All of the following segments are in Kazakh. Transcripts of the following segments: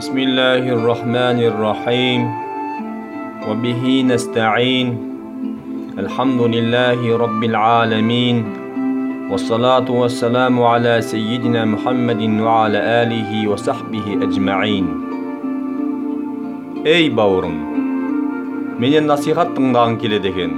بسم الله الرحمن الرحيم وبه نستعين الحمد لله رب العالمين والصلاة والسلام على سيدنا محمد وعلى آله وصحبه أجمعين Ey бауырым, менен насихат тыңдағың келеді екен.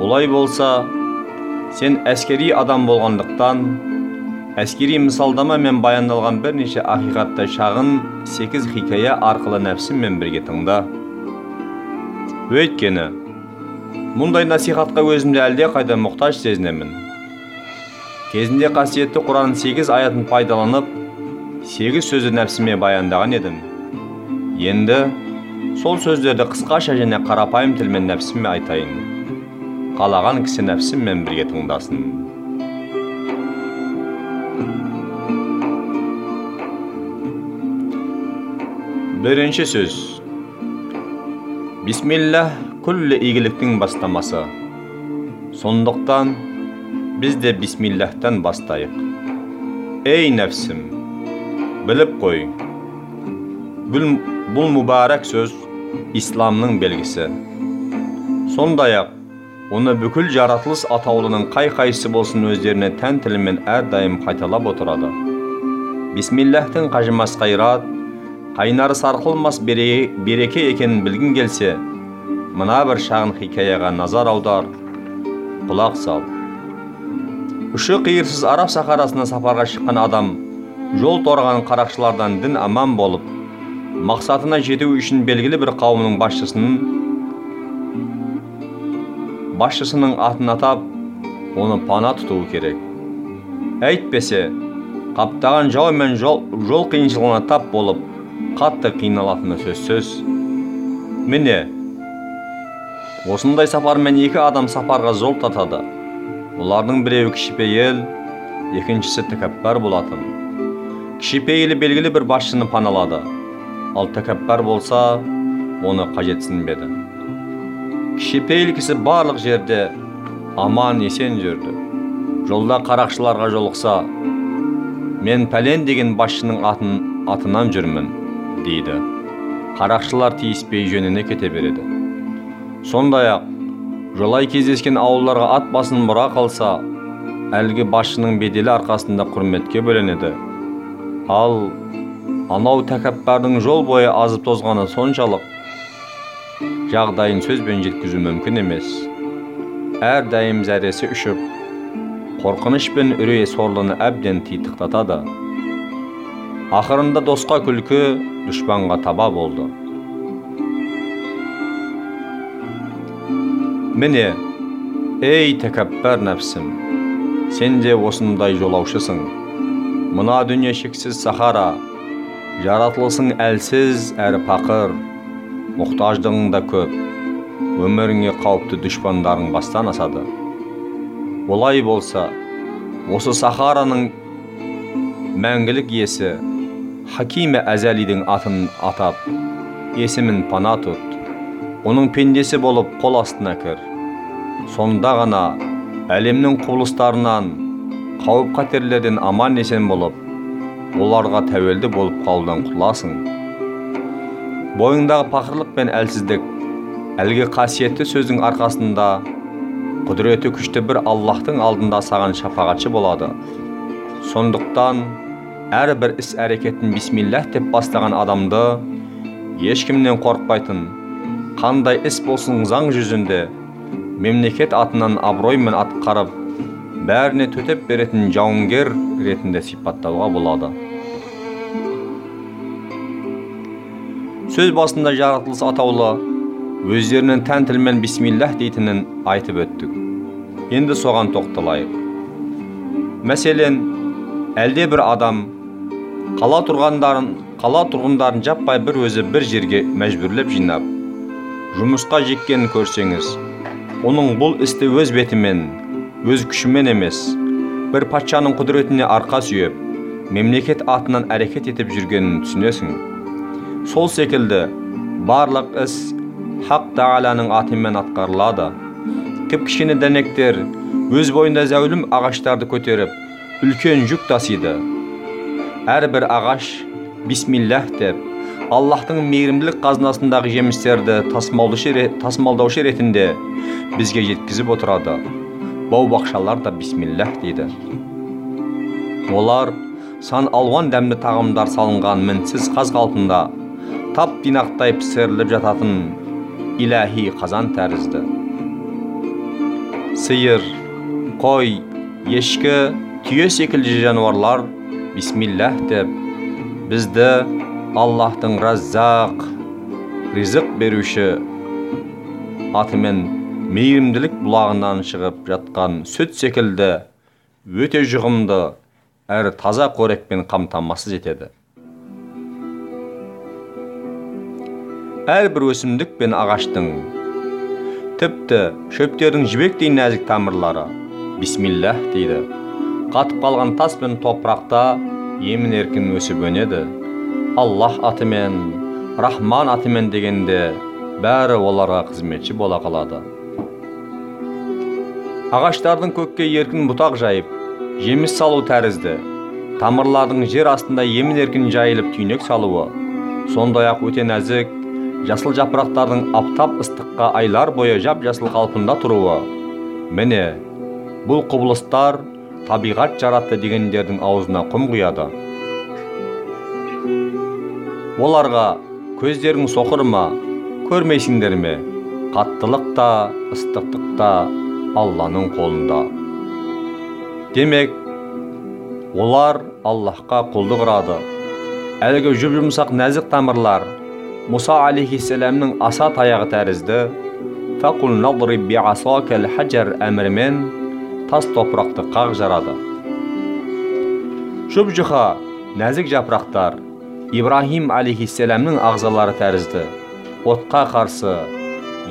Олай болса, сен әскери адам болғандықтан, әскери мысалдама мен баяндалған бірнеше ақиқатты шағын 8 хикая арқылы нәпсіммен бірге тыңда. Өйткені, мұндай насихатқа өзімді әлде қайда мұқтаж сезінемін. Кезінде қасиетті Құранның 8 аятын пайдаланып, 8 сөзді нәпсіме баяндаған едім. Енді сол сөздерді қысқаша және қарапайым тілмен нәпсіме айтайын. Қалаған кісі нәпсіммен бірге тыңдасын. Бірінші сөз. Бисмиллах күллі игіліктің бастамасы. Сондықтан біз де бисмиллахтан бастайық. Ей нәпсім, біліп қой. Бұл, бұл мұбарак сөз исламның белгісі. Сондай-ақ, оны бүкіл жаратылыс атаулының қай-қайсы болсын өздеріне тән тілімен әрдайым қайталап отырады. Бисмиллахтың қажымас қайрат, қайнары сарқылмас бере- береке екенін білгің келсе, мына бір шағын хикаяға назар аудар, құлақ сал. Ұшы қиырсыз Араб сахарасына сапарға шыққан адам жол торған қарақшылардан дін аман болып, мақсатына жету үшін белгілі бір қауымның басшысының басшысының атын атап, оны пана тұтуы керек. Әйтпесе, қаптаған жау мен жол, жол қиыншылығына тап болып, қатты қиналатыны сөзсіз. Міне, осындай сапармен екі адам сапарға жол тартады. Олардың біреуі кішіпейіл, екіншісі тәкаппар болатын. Кішіпейілі белгілі бір басшыны паналады, ал тәкаппар болса, оны қажетсінбеді. Кішіпейіл кісі барлық жерде аман есен жүрді. Жолда қарақшыларға жолықса, мен пәлен деген басшының атын атынан жүрмін, дейді. Қарақшылар тиіспей жөніне кете береді. Сондай-ақ, жолай кездескен ауылдарға ат басын бұра қалса, әлгі басшының беделі арқасында құрметке бөленеді. Ал анау тәкаппардың жол бойы азып тозғаны соншалық жағдайын сөзбен жеткізу мүмкін емес. Әрдайым зәресі үшіп, қорқыныш пен үрей сорлыны әбден титықтатады. Ақырында досқа күлкі, дұшпанға таба болды. Міне, ей тәкаппар нәпсім, сен де осындай жолаушысың. Мына дүние шексіз сахара, жаратылысың әлсіз әрі пақыр, мұқтаждығың да көп, өміріңе қауіпті дұшпандарың бастан асады. Олай болса, осы сахараның мәңгілік иесі Хакиме Әзәлидің атын атап, есімін пана тұт, оның пендесі болып қол астына кір. Сонда ғана әлемнің құбылыстарынан, қауіп қатерлерден аман есен болып, оларға тәуелді болып қалудан құтыласың. Бойыңдағы пақырлық пен әлсіздік, әлгі қасиетті сөздің арқасында құдіреті күшті бір Аллахтың алдында саған шапағатшы болады. Сондықтан әрбір іс әрекетін бисмиллах деп бастаған адамды ешкімнен қорықпайтын, қандай іс болсын заң жүзінде мемлекет атынан абыроймен атқарып, бәріне төтеп беретін жауынгер ретінде сипаттауға болады. Сөз басында жаратылыс атаулы өздерінің тән тілмен бисмиллах дейтінін айтып өттік. Енді соған тоқталайық. Мәселен, әлде бір адам қала тұрғандарын, қала тұрғындарын жаппай бір өзі бір жерге мәжбүрлеп жинап, жұмысқа жеккенін көрсеңіз, оның бұл істі өз бетімен, өз күшімен емес, бір патшаның құдіретіне арқа сүйеп, мемлекет атынан әрекет етіп жүргенін түсінесің. Сол секілді барлық іс Хақ Тағаланың атымен атқарылады. Кіп кішкене дәнектер өз бойында зәулім ағаштарды көтеріп, үлкен жүк тасиды. Әрбір ағаш бисмиллах деп Аллахтың мейірімділік қазынасындағы жемістерді тасымалдаушы ретінде бізге жеткізіп отырады. Бау бақшалар да бисмиллах дейді. Олар сан алуан дәмді тағамдар салынған мінсіз қаз қалпында тап тинақтай пісіріліп жататын иләһи қазан тәрізді. Сиыр қой ешкі түйе секілді жануарлар бисмиллах деп бізді аллахтың раззақ ризық беруші атымен мейірімділік бұлағынан шығып жатқан сүт секілді өте жұғымды әрі таза қорекпен қамтамасыз етеді әрбір өсімдік пен ағаштың тіпті шөптердің жібектей нәзік тамырлары бисмиллах дейді қатып қалған тас пен топырақта емін еркін өсіп өнеді. Аллах атымен рахман атымен дегенде бәрі оларға қызметші бола қалады. Ағаштардың көкке еркін бұтақ жайып жеміс салу тәрізді. Тамырлардың жер астында емін еркін жайылып түйнек салуы. Сондай ақ өте нәзік жасыл жапырақтардың аптап ыстыққа айлар бойы жап жасыл қалпында тұруы. Міне бұл құбылыстар табиғат жаратты дегендердің аузына құм құяды. Оларға көздерің соқыр ма көрмейсіңдер ме? Қаттылық та ыстықтық та алланың қолында. Демек олар аллахқа құлдық ұрады. Әлгі жұп жұмсақ нәзік тамырлар мұса алейхисаламның аса таяғы тәрізді әмірімен тас топырақты қақ жарады. Жұп жұқа нәзік жапырақтар ибраһим алейхиссаламның ағзалары тәрізді. Отқа қарсы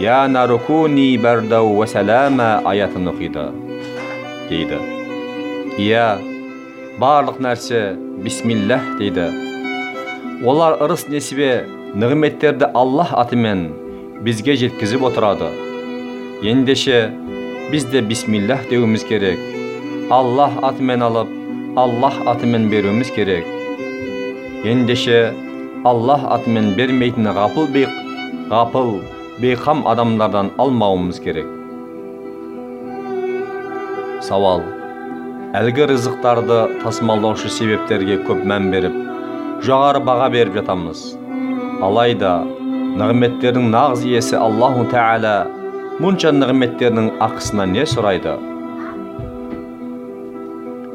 я нарукуни бәрдау уәсәләмә аятын оқиды дейді. Иә барлық нәрсе бисмиллах дейді. Олар ырыс несібе нығметтерді аллах атымен бізге жеткізіп отырады. Ендеше біз де бисмиллах деуіміз керек аллах атымен алып аллах атымен беруіміз керек ендеше аллах атымен бермейтін ғапыл бей, ғапыл бейқам адамдардан алмауымыз керек сауал әлгі рызықтарды тасымалдаушы себептерге көп мән беріп жоғары баға беріп жатамыз алайда нығметтердің нағыз иесі аллаху тағала мұнша нығметтердің ақысына не сұрайды?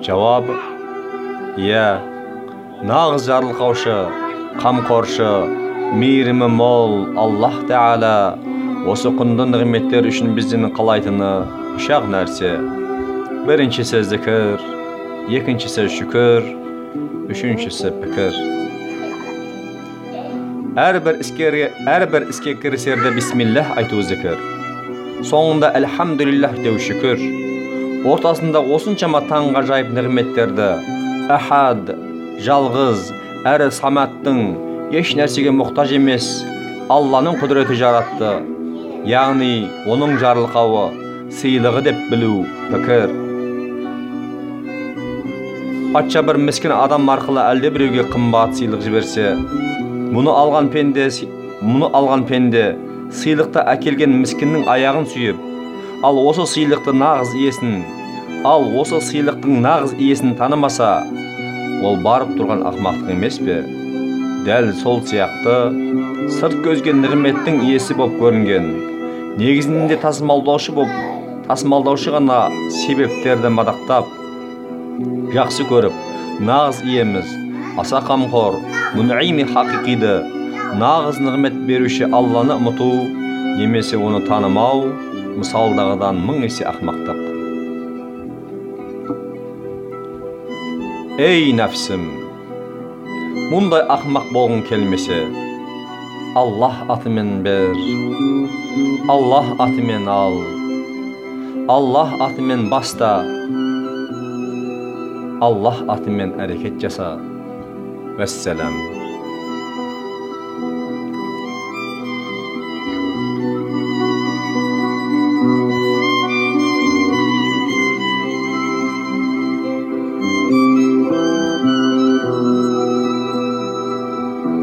Жауап иә нағыз жарылқаушы қамқоршы мейірімі мол аллах тағала осы құнды нығметтер үшін бізден қалайтыны үш ақ нәрсе. Біріншісі зікір екіншісі шүкір үшіншісі пікір әрбір іскерге әрбір іске кірісерде бисмиллах айту зікір. Соңында әлхамдулиллах деу шүкір. Ортасында осыншама таңғажайып нығметтерді ахад жалғыз әрі саматтың еш нәрсеге мұқтаж емес алланың құдіреті жаратты. Яғни оның жарылқауы сыйлығы деп білу пікір. Патша бір міскін адам арқылы әлдебіреуге қымбат сыйлық жіберсе мұны алған пенде мұны алған пенде сыйлықты әкелген міскіннің аяғын сүйіп ал осы сыйлықты нағыз иесін ал осы сыйлықтың нағыз иесін танымаса ол барып тұрған ақмақтық емес пе? Дәл сол сияқты сырт көзге нығметтің иесі болып көрінген негізінде тасымалдаушы болып тасымалдаушы ғана себептерді мадақтап жақсы көріп нағыз иеміз аса қамқор хақиқиді нағыз нығмет беруші алланы ұмыту немесе оны танымау мысалдағыдан мың есе ақмақтық ей нәпсім мұндай ақмақ болғың келмесе аллах атымен бер аллах атымен ал аллах атымен баста аллах атымен әрекет жаса. Vesselam.